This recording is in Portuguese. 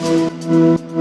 Música